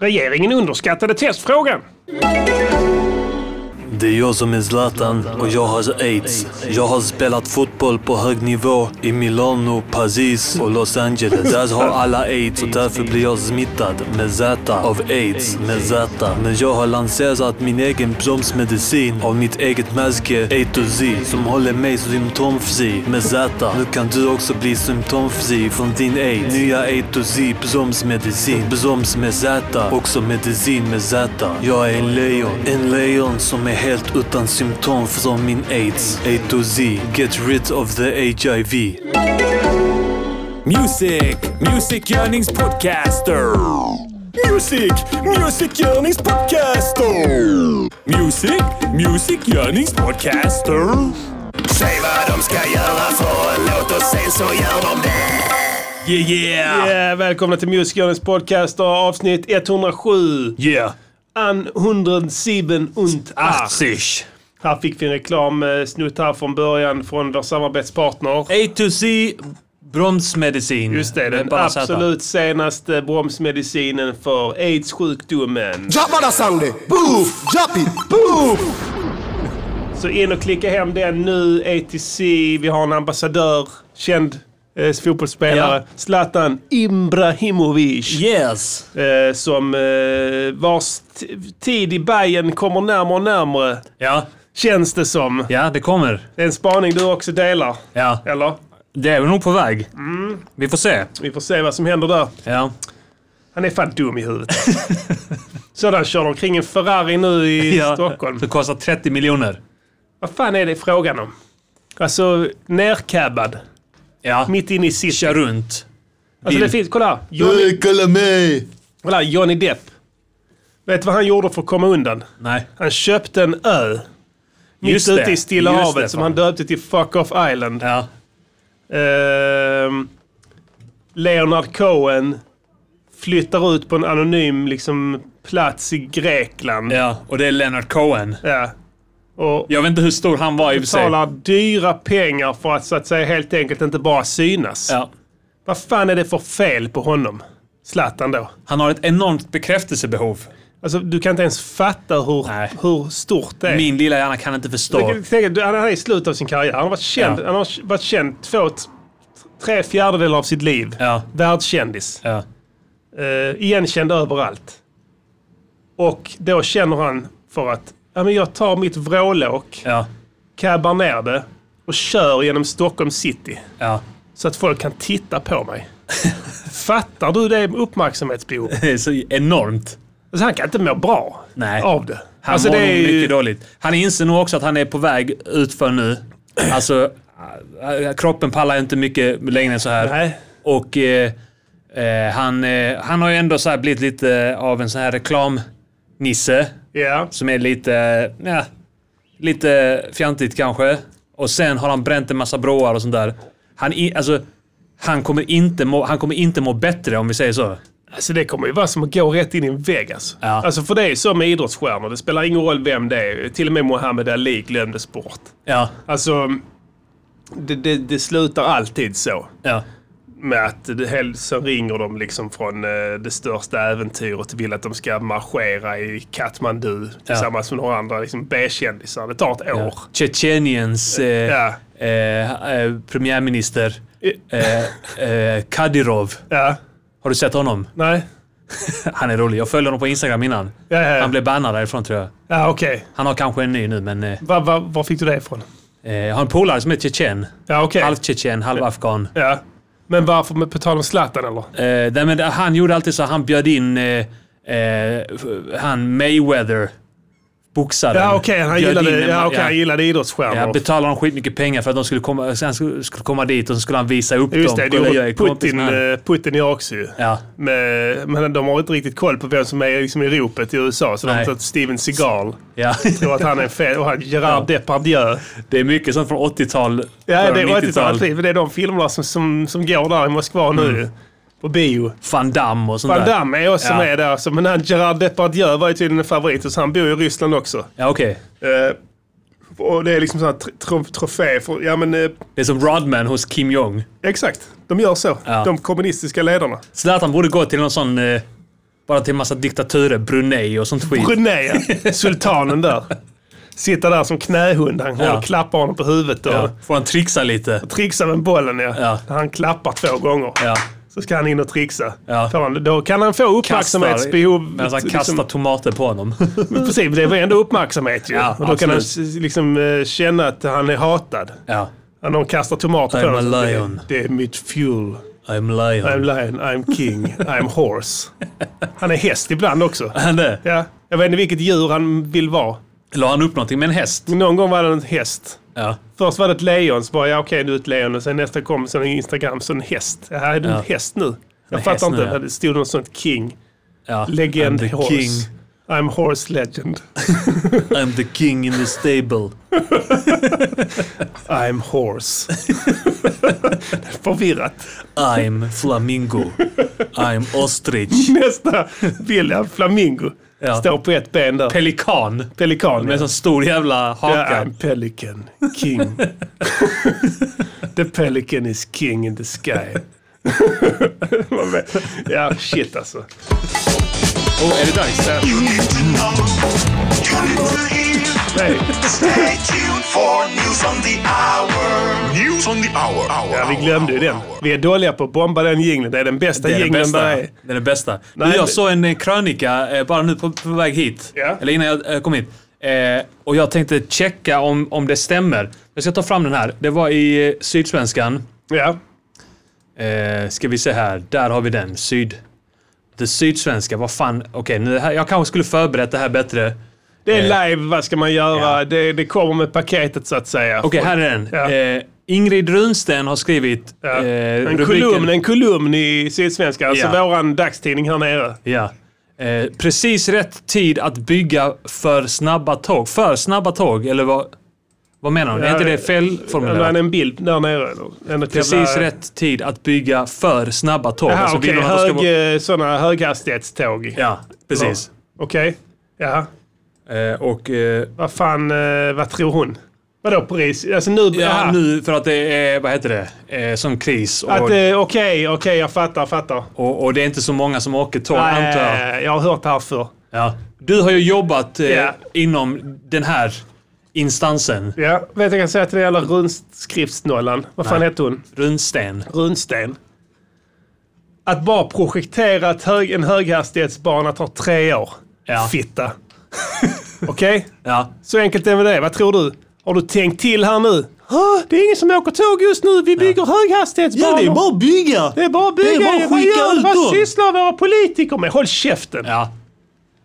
Regeringen underskattade testfrågan. Det är jag som är Zlatan och jag har aids. Jag har spelat fotboll på hög nivå i Milano, Paris och Los Angeles. Där har alla aids och därför blir jag smittad med Z av aids med Z. Men jag har lanserat min egen bromsmedicin av mitt eget märke A to Z som håller mig symptomfri med Z. Nu kan du också bli symptomfri från din aids. Nya A to Z bromsmedicin. Broms med Z. Också medicin med Z. Jag är en lejon. En lejon som är helt utan symptom från min aids. A to Z. Get rid of the HIV. Music, musikgörningspodcaster. Music, musikgörningspodcaster. Music, musikgörningspodcaster. Säg vad de ska göra för en låt och sen så gör de det. Yeah, yeah! Yeah, välkomna till Musikgörningens podcast och avsnitt 107. Yeah! An 107 und 8. 80. Här fick vi en reklamsnutt här från början från vår samarbetspartner. A to Z bromsmedicin. Just det, den absolut senaste bromsmedicinen för aids-sjukdomen. Så in och klicka hem den nu, ATC. Vi har en ambassadör, känd eh, fotbollsspelare, Ja. Zlatan Ibrahimovic. Yes! Eh, som eh, vars tid i Bayern kommer närmare och närmare. Ja, Känns det som. ja det kommer. Det är en spaning du också delar. Ja, Eller? det är nog på väg. Vi får se. Vi får se vad som händer där. Ja. Han är fan dum i huvudet. Sådan kör de omkring en Ferrari nu i ja. Stockholm. Det kostar 30 miljoner. Vad fan är det frågan om? Alltså, nercabbad. Ja. Mitt inne i city. Kör runt. Alltså Bil. det finns, kolla. Johnny, Hey, kolla mig. kolla Johnny Depp. Vet du vad han gjorde för att komma undan? Nej. Han köpte en ö. Mitt Just ute det. i Stilla Just havet det, som han döpte till Fuck Off Island. Ja. Ehm, Leonard Cohen flyttar ut på en anonym liksom, plats i Grekland. Ja, och det är Leonard Cohen. Ja. Och Jag vet inte hur stor han var i och för sig. betalar dyra pengar för att så att säga helt enkelt inte bara synas. Ja. Vad fan är det för fel på honom? Zlatan då? Han har ett enormt bekräftelsebehov. Alltså du kan inte ens fatta hur, Nej. hur stort det är. Min lilla hjärna kan inte förstå. Du, Han är i slutet av sin karriär. Han har varit känd, Ja. han har varit känd två, tre fjärdedelar av sitt liv. Ja. Världskändis. Ja. Uh, igenkänd överallt. Och då känner han för att ja, men jag tar mitt vrålåk, Ja. cabbar ner det och kör genom Stockholm city. Ja. Så att folk kan titta på mig. Fattar du det uppmärksamhetsbehov? Det är så enormt. Alltså, han kan inte må bra Nej. av det. Han alltså, mår det är mycket dåligt. Han inser nog också att han är på väg utför nu. Alltså, äh, kroppen pallar inte mycket längre än så här. Nej. Och eh, eh, han, eh, han har ju ändå så blivit lite av en sån här reklamnisse. Ja. Som är lite, ja, lite fjantigt kanske. Och sen har han bränt en massa broar och sånt där. Han, i, alltså, han, kommer inte må, han kommer inte må bättre om vi säger så. Alltså det kommer ju vara som att gå rätt in i en vägg alltså. Ja. alltså. För det är ju så med idrottsstjärnor. Det spelar ingen roll vem det är. Till och med Muhammad Ali glömdes bort. Ja, Alltså, det, det, det slutar alltid så. ja, Med att så ringer de liksom från eh, det största äventyret och vill att de ska marschera i Katmandu tillsammans med några andra liksom, B-kändisar. Det tar ett ja. år. Tjetjeniens eh, Ja. eh, eh, premiärminister eh, eh, Kadyrov. Ja. Har du sett honom? Nej. Han är rolig. Jag följde honom på Instagram innan. Ja, ja, ja. Han blev bannad därifrån tror jag. ja okej. Han har kanske en ny nu men... Va, va, var fick du det ifrån? jag har en polare som är tjetjen. Ja, okej. Halv tjetjen, halv afghan. Ja. Men varför, på tal om Zlatan eller? Eh, nej, men han gjorde alltid så. Han bjöd in eh, eh, han Mayweather, boxaren. Ja okej, han, Bjöd gillade, ja, okej, han gillade idrottsstjärnor. Ja, betalade dem skitmycket pengar för att de skulle komma, sen skulle, komma dit och så skulle han visa upp Just dem. det, det kompis Putin, han. eh, Putin gör också ju. Ja, Men, men de har inte riktigt koll på vem som är liksom i ropet i USA. Så de har tagit Steven Seagal. ja. Tror att han är fel. Och han Gerard Depardieu. det är mycket sånt från 80-tal. Ja, det är början 80-talet. Det är de filmerna som, som, som går där i Moskva nu. Mm. ju. På bio. Van Damme och sånt Van. Damme är också Ja. med där. Så, men han Gerard Depardieu var ju tydligen en favorit. Så han bor i Ryssland också. Ja, okej. Eh, och det är liksom sån här tr- tro- trofé. För, ja men eh, Det är som Rodman hos Kim Jong. exakt. De gör så. Ja. De kommunistiska ledarna. Zlatan borde gå till någon sån... Eh, Bara till massa diktaturer, Brunei och sånt skit. Brunei, ja. sultanen där. Sitter där som knähund. Han Ja. klappar honom på huvudet och Ja. Får han trixa lite? trixar med bollen. Ja. Ja. Han klappar två gånger. Ja. Så ska han in och trixa. Ja. Han, då kan han få uppmärksamhetsbehov. Medan han kastar tomater på honom. Precis, det var ändå uppmärksamhet ju. Ja, och då kan han absolut. liksom eh, känna att han är hatad. ja. När någon kastar tomater på I'm honom. a så det- är mitt fuel. I'm lion. I'm lion, I'm king, I'm horse. Han är häst ibland också. Han det? Ja. Jag vet inte vilket djur han vill vara. La han upp någonting med en häst? Någon gång var det en häst. Ja. Först var det ett lejon, så bara ja okej du är ett lejon. Och sen nästa kom så en Instagram, så en häst. Ja, är du Ja. en häst nu? Jag fattar häst nu, inte. ja. Det stod något sånt king. ja. Legend I'm the horse. king. I'm horse legend. I'm the king in the stable. I'm horse. Förvirrat. I'm flamingo. I'm ostrich. Nästa bild, flamingo. Ja. Står på ett ben där. Pelikan. Pelikan. Med en Ja. sån stor jävla Ja, haka. I'm pelican king. the pelican is king in the sky. ja, shit alltså. Oh, är det dags? Nej. Stay tuned for news on the hour. News on the hour. hour Ja, vi glömde ju den. Vi är dåliga på att bomba den jingeln. Det är den bästa den jingeln bästa. där är. Det är den bästa. Nej, jag såg en eh, krönika eh, bara nu på, på väg hit. Ja. Eller innan jag eh, kom hit. Eh, och jag tänkte checka om, om det stämmer. Jag ska ta fram den här. Det var i Sydsvenskan. Ja. Eh, ska vi se här. Där har vi den. Syd... Det Sydsvenska. Vad fan. Okej, nu här, jag kanske skulle förberett det här bättre. Det är Eh, live, vad ska man göra? ja. Det, det kommer med paketet så att säga. Okej, här är den. Ja. Eh, Ingrid Runsten har skrivit... Ja. Eh, en, rubriken- kolumn, en kolumn i Sydsvenskan, alltså Ja. våran dagstidning här nere. Ja. Eh, precis rätt tid att bygga för snabba tåg. För snabba tåg, eller vad, vad menar hon? är Ja, inte det felformulerat? en bild där nere. En Precis jävla- rätt tid att bygga för snabba tåg. Jaha, Alltså, att det ska Hög, eh, sådana höghastighetståg. Ja, precis. Okej. Ja. Eh, och... Eh, Vad fan, eh, vad tror hon? Vadå pris? Alltså nu... ja, aha. nu för att det är, vad heter det, eh, som kris. Okej, okej, jag fattar, fattar. och, och det är inte så många som åker tåg, antar jag. Jag har hört det här förr. Ja. Du har ju jobbat Ja. inom den här instansen. Ja, vet jag kan säga till det gäller rundskriftsnollan. Vad fan Nej. hette hon? Runsten. Runsten. Att bara projektera hög, en höghastighetsbana tar tre år. Ja. Fitta. Okej? Ja. Så enkelt är det det. Vad tror du? Har du tänkt till här nu? "Ah, Det är ingen som åker tåg just nu. Vi bygger höghastighetsbanor. att bygga! Det är bara att bygga. Det är bara att skicka ut vad sysslar våra politiker med? Håll käften. Ja.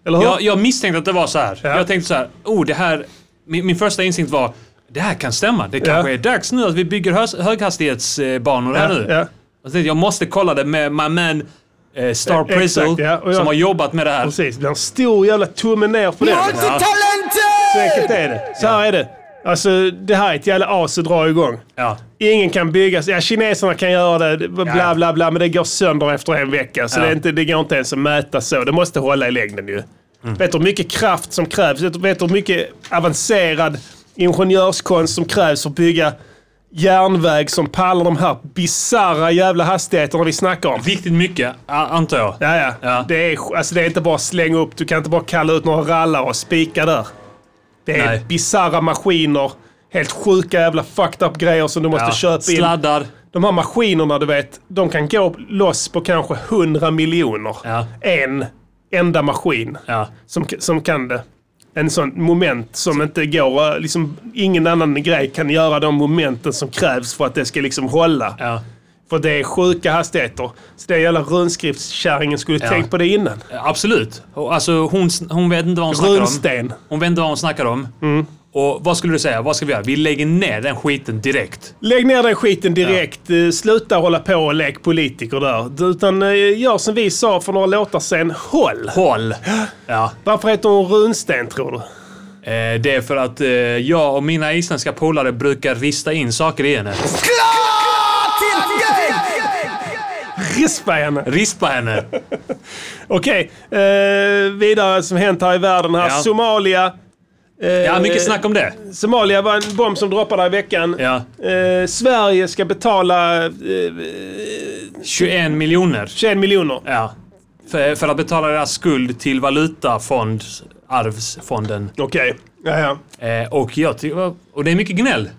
Eller hur? Jag, jag misstänkte att det var så här. Ja. Jag tänkte så här, oh det här... Min, min första instinkt var, det här kan stämma. Det kanske Ja. är dags nu att vi bygger höghastighetsbanor här nu. ja. Jag måste kolla det med my man eh, Star exakt, Prizzle, ja. Och jag- som har jobbat med det här. Precis. Det blir en stor jävla tumme ner på den. Så enkelt är det. Så här är det. Alltså, det här är ett jävla as att dra igång. Ja. Ingen kan bygga, ja kineserna kan göra det, bla Ja. bla bla, men det går sönder efter en vecka. Så Ja. det, är inte, det går inte ens att mäta så. Det måste hålla i längden ju. Mm. Vet du hur mycket kraft som krävs? Vet du- Vet du hur mycket avancerad ingenjörskonst som krävs för att bygga järnväg som pallar de här bisarra jävla hastigheterna vi snackar om? Riktigt mycket, antar jag. Ja, ja. Ja. Det, är, alltså, det är inte bara slänga upp. Du kan inte bara kalla ut några rallar och spika där. Det är Nej. bisarra maskiner. Helt sjuka jävla fucked up grejer som du måste Ja. köpa in. Sladdar. De här maskinerna, du vet, de kan gå loss på kanske 100 miljoner. Ja. En enda maskin Ja. som, som kan det. En sån moment som inte går, liksom, ingen annan grej kan göra de momenten som krävs för att det ska liksom hålla. Ja. För det är sjuka hastigheter. Så den jävla rundskriftkärringen skulle Ja. tänkt på det innan. Absolut. Alltså hon, hon vet inte vad hon snackar om. Runsten. Hon vet inte vad hon snackar om. Och vad skulle du säga? Vad ska vi göra? Vi lägger ner den skiten direkt. Lägg ner den skiten direkt. Eh, Sluta hålla på och lek politiker där. Utan eh, gör som vi sa för några låtar sen. Håll! Håll! Ja. Varför heter hon Runsten tror du? Eh, det är för att eh, jag och mina isländska polare brukar rista in saker i henne. Rispa henne! Rispa henne. Okej, eh, vidare som hänt här i världen här. Ja. Somalia. Eh, Ja, mycket snack om det. Somalia var en bomb som droppade i veckan. Ja. Eh, Sverige ska betala eh, 21 miljoner. 21 miljoner. Ja. För, för att betala deras skuld till valutafond, arvsfonden. Okej. Ja, ja. Eh, och, jag och det är mycket gnäll.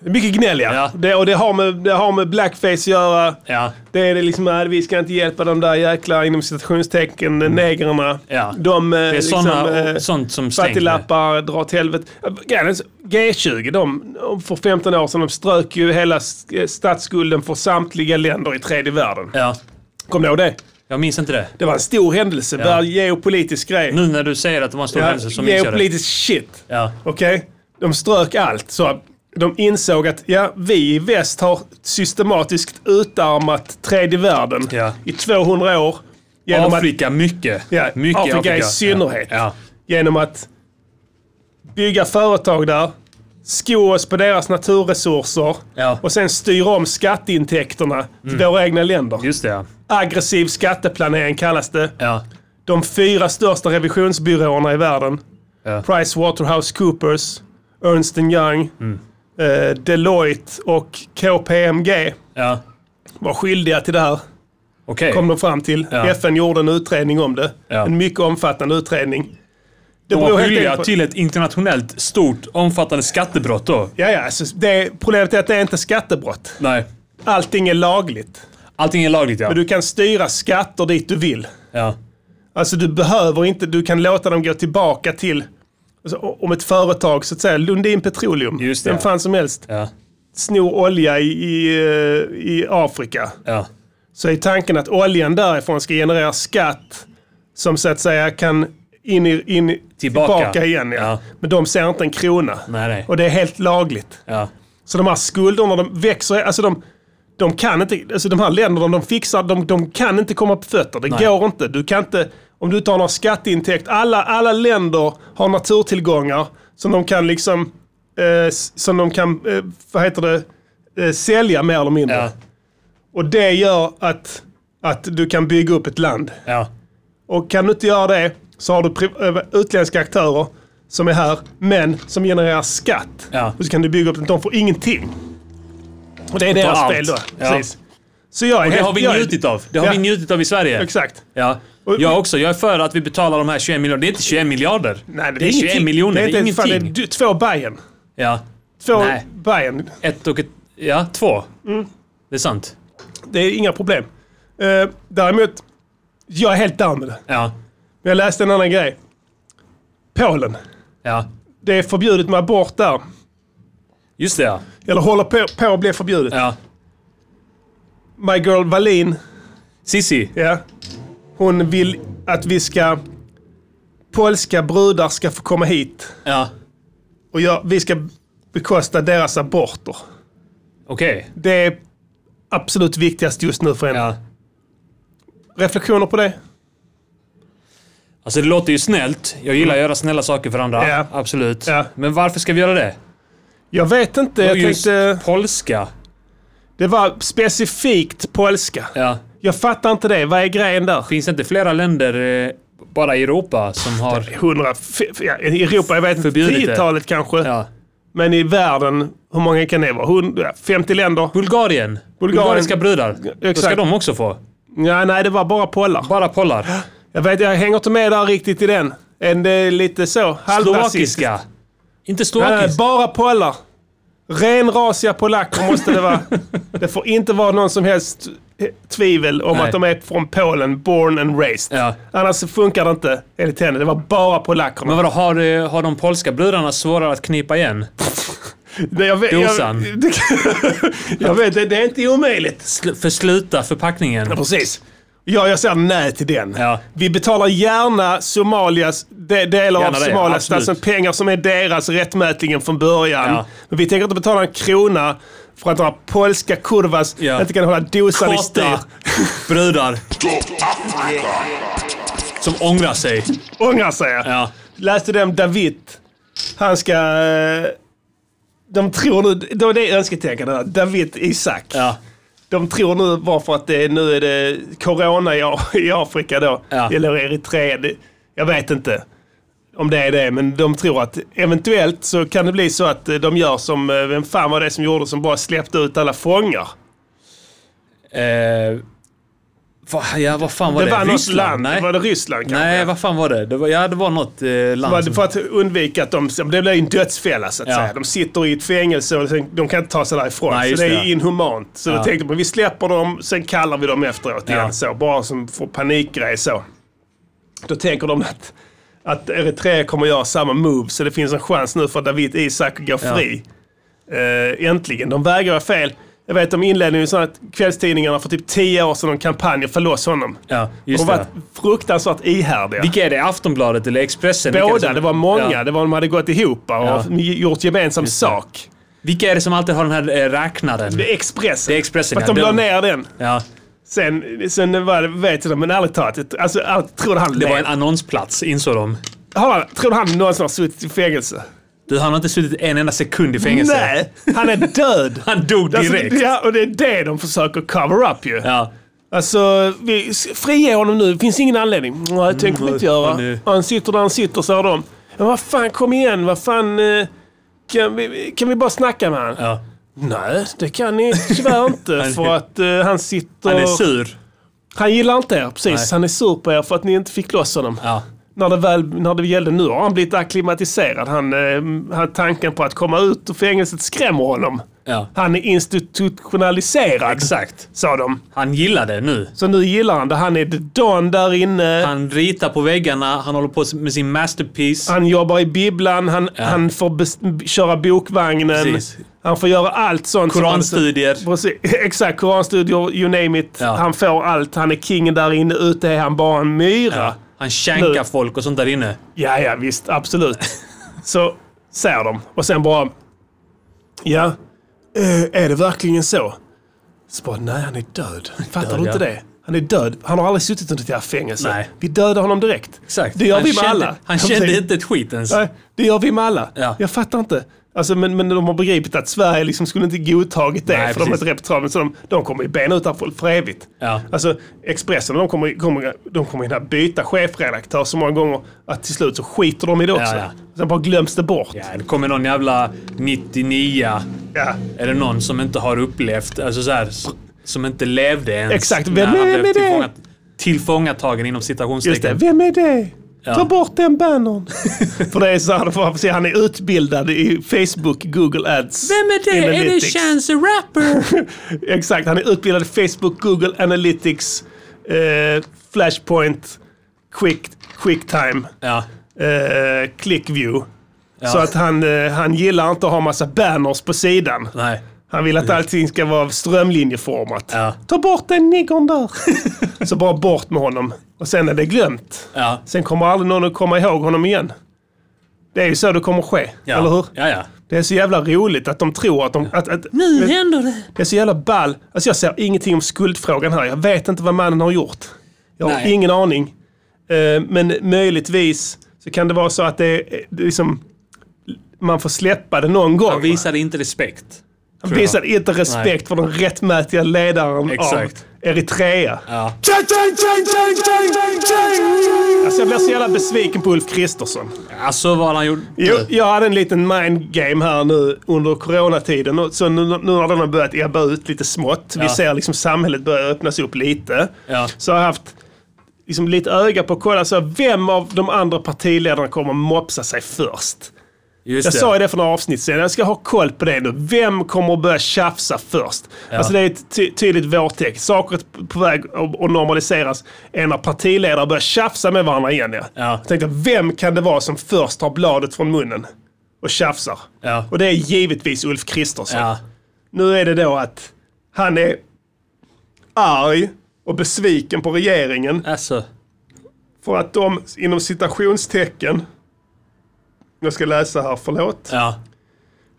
Mycket gnäll ja. Det, och det har, med, det har med blackface att göra. Ja. Det är det liksom att vi ska inte hjälpa de där jäkla inom citationstecken negrerna. Ja. De eh, Det är liksom, såna, eh, sånt som fattiglappar drar åt helvete. Grejen är så, G20, de, för 15 år sedan, de strök ju hela statsskulden för samtliga länder i tredje världen. Ja. Kommer du ihåg det? Jag minns inte det. Det var en stor händelse, ja. geopolitisk grej. Nu när du säger att det var en stor Ja, händelse så minns jag det. geopolitisk shit. Ja. Okej? De strök allt. Så de insåg att ja, vi i väst har systematiskt utarmat tredje världen Ja. i 200 år. Genom Afrika, mycket. Ja, mycket Afrika i synnerhet. Ja. genom att bygga företag där, sko oss på deras naturresurser Ja. och sen styra om skatteintäkterna till våra egna länder. Just det, ja. Aggressiv skatteplanering kallas det. ja. De fyra största revisionsbyråerna i världen. Ja. PricewaterhouseCoopers, Ernst Young, Mm. Eh, Deloitte och KPMG ja. var skyldiga till det här. Okej. Kom de fram till. Ja. FN gjorde en utredning om det. Ja. En mycket omfattande utredning. Det De var skyldiga på- till ett internationellt stort omfattande skattebrott då. Ja, ja. Alltså, det, problemet är att det är inte skattebrott. Nej. Allting är lagligt. Allting är lagligt ja. Men du kan styra skatter dit du vill. ja. Alltså du behöver inte, du kan låta dem gå tillbaka till, om ett företag så att säga, Lundin Petroleum, Just det, vem fan som helst, Ja. snor olja i, i, eh, i Afrika. Ja. Så är tanken att oljan därifrån ska generera skatt som så att säga kan in, i, in Tillbaka. tillbaka igen. Ja. Ja. Men de ser inte en krona. Nej, nej. Och det är helt lagligt. Ja. Så de här skulderna, de växer, alltså de, de kan inte, alltså de här länderna, de fixar, de, de kan inte komma på fötter. Det Nej. går inte. Du kan inte, om du inte har några skatteintäkt, alla, alla länder har naturtillgångar som de kan liksom, eh, som de kan, eh, vad heter det, eh, sälja mer eller mindre. Ja. Och det gör att, att du kan bygga upp ett land. Ja. Och kan du inte göra det så har du eh, utländska aktörer som är här, men som genererar skatt. Ja. Och så kan du bygga upp det. De får ingenting. Och det är deras allt. spel då. Precis. Så jag är Och det helt, har vi njutit av. Det har vi njutit av i Sverige. Exakt. Ja. Jag också. Jag är för att vi betalar de här 21 miljarder. Det är inte 21 miljarder. Nej, det, är 21 ingenting. miljoner. Det är, inte- fan, ingenting. det är två Bajen. Ja. Två Nej. Bajen. Ett och ett... Ja, två. Mm. Det är sant. Det är inga problem. Uh, däremot, jag är helt down med det. Ja. Men jag läste en annan grej. Polen. Ja. Det är förbjudet med abort där. Just det ja. Eller håller på, på att bli förbjudet. ja. My girl Wallin, Sissi. ja, hon vill att vi ska... Polska brudar ska få komma hit. Ja. Och jag, vi ska bekosta deras aborter. Okej. Det är absolut viktigast just nu för henne. Ja. Reflektioner på det? Alltså det låter ju snällt. Jag gillar att göra snälla saker för andra. Ja. Absolut. Ja. Men varför ska vi göra det? Jag vet inte. Jag just tänkte... polska. Det var specifikt polska. Ja. Jag fattar inte det. Vad är grejen där? Finns det inte flera länder eh, bara i Europa som har... 100... f- ja, I Europa, jag vet inte. 10-talet kanske. Ja. Men i världen, hur många kan det vara? 100, 50 länder? Bulgarien. Bulgariska brudar. Då ska Exakt. de också få. Ja, nej, det var bara pollar. Bara pollar. Jag vet, jag hänger inte med där riktigt i den. En, det är lite så. Slovakiska. Inte Nej, nej, slovakiska. bara pollar. Renrasiga polacker måste det vara. det får inte vara någon som helst tvivel om Nej. att de är från Polen, born and raised. Ja. Annars funkar det inte enligt henne. Det var bara polackerna. Men vadå, har, eh, har de polska brudarna svårare att knipa igen? Det- jag, vet, Dosan. jag, det, jag vet, det, det är inte omöjligt. Sl- försluta förpackningen. Ja, precis. Ja, jag säger nej till den. Ja. Vi betalar gärna Somalias, de, delar Gärna av Somalias absolut. alltså pengar som är deras rättmätligen från början. Ja. Men vi tänker inte betala en krona för att några polska kurvas Ja. inte kan hålla dosan i styr. Brudar som ångrar sig. Ångrar sig. Ja. Läste det om David. Han ska... eh, De tror nu, det det önsketänkande. David Isak. De tror nu bara för att det, nu är det corona i, i Afrika då. Ja. Eller Eritrea. Det, jag vet inte om det är det. Men de tror att eventuellt så kan det bli så att eh, de gör som, eh, vem fan var det som gjorde som bara släppte ut alla fångar? Eh, Va, ja, vad fan var Det det? var något Ryssland? land. Nej. Var det Ryssland kanske? Nej, vad fan var det? det var, ja, det var något eh, land. Var det för att undvika att de... Det blir en dödsfälla så att Ja. säga. De sitter i ett fängelse och de kan inte ta sig därifrån. Nej, så det är inhumant. Så då Ja. tänkte man vi släpper dem, sen kallar vi dem efteråt Ja. igen. Så, bara som får panikgrej så. Då tänker de att, att Eritrea kommer göra samma move. Så det finns en chans nu för David Isak att gå Ja. fri. Eh, äntligen. De vägrar fel. Jag vet om inledningen så att kvällstidningarna för typ tio år sedan en kampanj för loss honom. Ja, De just har det. varit fruktansvärt ihärdiga. Vilka är det? Aftonbladet eller Expressen? Båda, som- det var många. Ja. Det var de hade gått ihop och Ja. gjort gemensam sak. Vilka är det som alltid har den här eh, räknaren? Det är Expressen. Det är Expressen, För att ja. de la De- ner den. Ja, Sen, sen var det, vet jag men ärligt talat, alltså, tror han det var en annonsplats, insåg de. Har han, tror du han någonsin har suttit i fängelse? Du, han har inte suttit en enda sekund i fängelse. Nej, han är död. Han dog Alltså, direkt. ja, och det är det de försöker cover up ju. Ja. Alltså, vi, frige honom nu. Det finns ingen anledning. Nej, det tänker vi inte göra. han är- Han sitter där han sitter, säger de. Men vad fan, kom igen. Vad fan. eh, Kan vi, kan vi bara snacka med honom? ja. Nej, det kan ni tyvärr inte. För att eh, han sitter... Han är sur. Han gillar inte er, precis. Nej. Han är sur på er för att ni inte fick loss honom. Ja. När det väl när det gällde nu har han blivit akklimatiserad. Han, eh, han, tanken på att komma ut ur fängelset skrämmer honom. Ja. Han är institutionaliserad, Exakt. sa de. Han gillar det nu. Så nu gillar han det. Han är Don där inne. Han, Han ritar på väggarna, han håller på med sin masterpiece. jobbar i bibblan. Han, han får köra bokvagnen. Precis. Han får göra allt sånt. som han- Koranstudier. Precis, exakt, koranstudier, you name it. Ja. Han får allt. Han är kingen där inne. Ute är han bara en myra. Han Nu. folk och sånt där inne. Ja, ja, visst. Absolut. Så säger de. Och sen bara... Ja, eh, är det verkligen så? Så bara, nej han är död. Fattar död, du inte ja. det? Han är död. Han har aldrig suttit under ett jävla fängelse. Nej. Vi dödar honom direkt. Exakt. Det gör han vi med kände, alla. Han kände inte ett skit ens. Nej, det gör vi med alla. Ja. Jag fattar inte. Alltså, men, men de har begripit att Sverige liksom skulle inte godtagit det. Nej, för de är precis. inte reputabla. Så de, de kommer ju bena ut det här för, för evigt. Ja. Alltså Expressen, de kommer, kommer, de kommer hinna byta chefredaktör så många gånger att till slut så skiter de i det också. Ja, ja. Sen bara glöms det bort. Ja, det kommer någon jävla 99 Ja. Det någon som inte har upplevt, alltså så här, som inte levde ens. Exakt. Vem är- är det? tillfångat, tillfångatagen inom Just det. citationstecken. Vem är det? Ja. Ta bort den bannern. för det är så här, för att se, han är utbildad i Facebook, Google Ads. Analytics. Chance the Rapper? Exakt, han är utbildad i Facebook, Google Analytics, eh, Flashpoint, Quick, Quicktime, ja. eh, ClickView. Så att han, eh, han gillar inte att ha massa banners på sidan. Nej. Han vill att allting ska vara strömlinjeformat. Ja. Ta bort den niggern där. så bara bort med honom. Och sen är det glömt. Ja. Sen kommer aldrig någon att komma ihåg honom igen. Det är ju så det kommer ske. Ja. Eller hur? Ja, ja. Det är så jävla roligt att de tror att de... Att, att, Nu händer det. det är så jävla ball. Alltså jag ser ingenting om skuldfrågan här. Jag vet inte vad mannen har gjort. Jag har Nej. ingen aning. Eh, men möjligtvis så kan det vara så att det är det är liksom... Man får släppa det någon gång. Han visade inte respekt. Han visar inte respekt för den rättmätiga ledaren Exakt. av Eritrea. Ja. Alltså jag blir så jävla besviken på Ulf Kristersson. Alltså vad han gjorde. Jo, jag hade en liten mind game här nu under coronatiden. Och Så nu, nu när den har börjat ebba ut lite smått. Vi Ja. ser liksom samhället börja öppnas upp lite. Ja. Så har jag haft liksom lite öga på att kolla så vem av de andra partiledarna kommer mopsa sig först. Just Jag det. sa ju det för några avsnitt sedan. Jag ska ha koll på det nu. Vem kommer att börja tjafsa först? Alltså det är ett ty- tydligt vårtecken. Saker är på väg att att normaliseras. En av partiledare börjar tjafsa med varandra igen. Ja. Ja. Jag tänkte, vem kan det vara som först tar bladet från munnen och tjafsar? Ja. Och det är givetvis Ulf Kristersson. Ja. Nu är det då att han är arg och besviken på regeringen Alltså. för att de, inom citationstecken, jag ska läsa här, förlåt. Ja.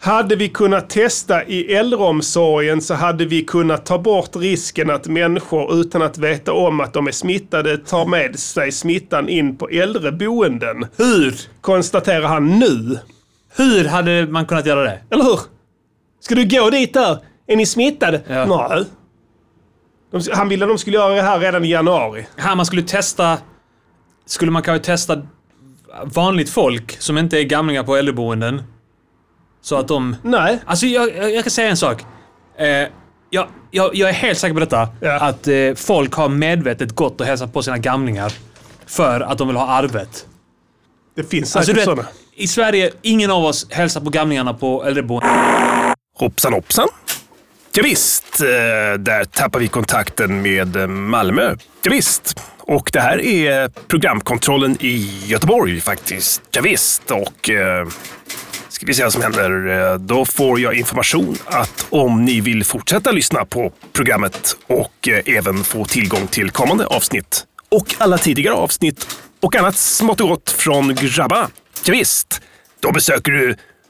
Hade vi kunnat testa i äldreomsorgen så hade vi kunnat ta bort risken att människor utan att veta om att de är smittade tar med sig smittan in på äldreboenden. Hur? Konstaterar han nu. Hur hade man kunnat göra det? Eller hur? Ska du gå dit där? Är ni smittade? Ja. Nej. De, han ville att de skulle göra det här redan i januari. Här man skulle testa... Skulle man kanske testa vanligt folk som inte är gamlingar på äldreboenden. Så att de... Nej. Alltså jag, jag, jag kan säga en sak. Eh, jag, jag, jag är helt säker på detta. Ja. Att eh, folk har medvetet gått och hälsat på sina gamlingar för att de vill ha arvet. Det finns Alltså, säkert vet, sådana. I Sverige, ingen av oss hälsar på gamlingarna på äldreboendet. Hoppsan hoppsan. Ja, visst, eh, där tappar vi kontakten med eh, Malmö. Ja, visst. Och det här är programkontrollen i Göteborg faktiskt. Ja, visst. och eh, ska vi se vad som händer. Då får jag information att om ni vill fortsätta lyssna på programmet och även få tillgång till kommande avsnitt och alla tidigare avsnitt och annat smått och gott från grabbarna. Ja, visst. Då besöker du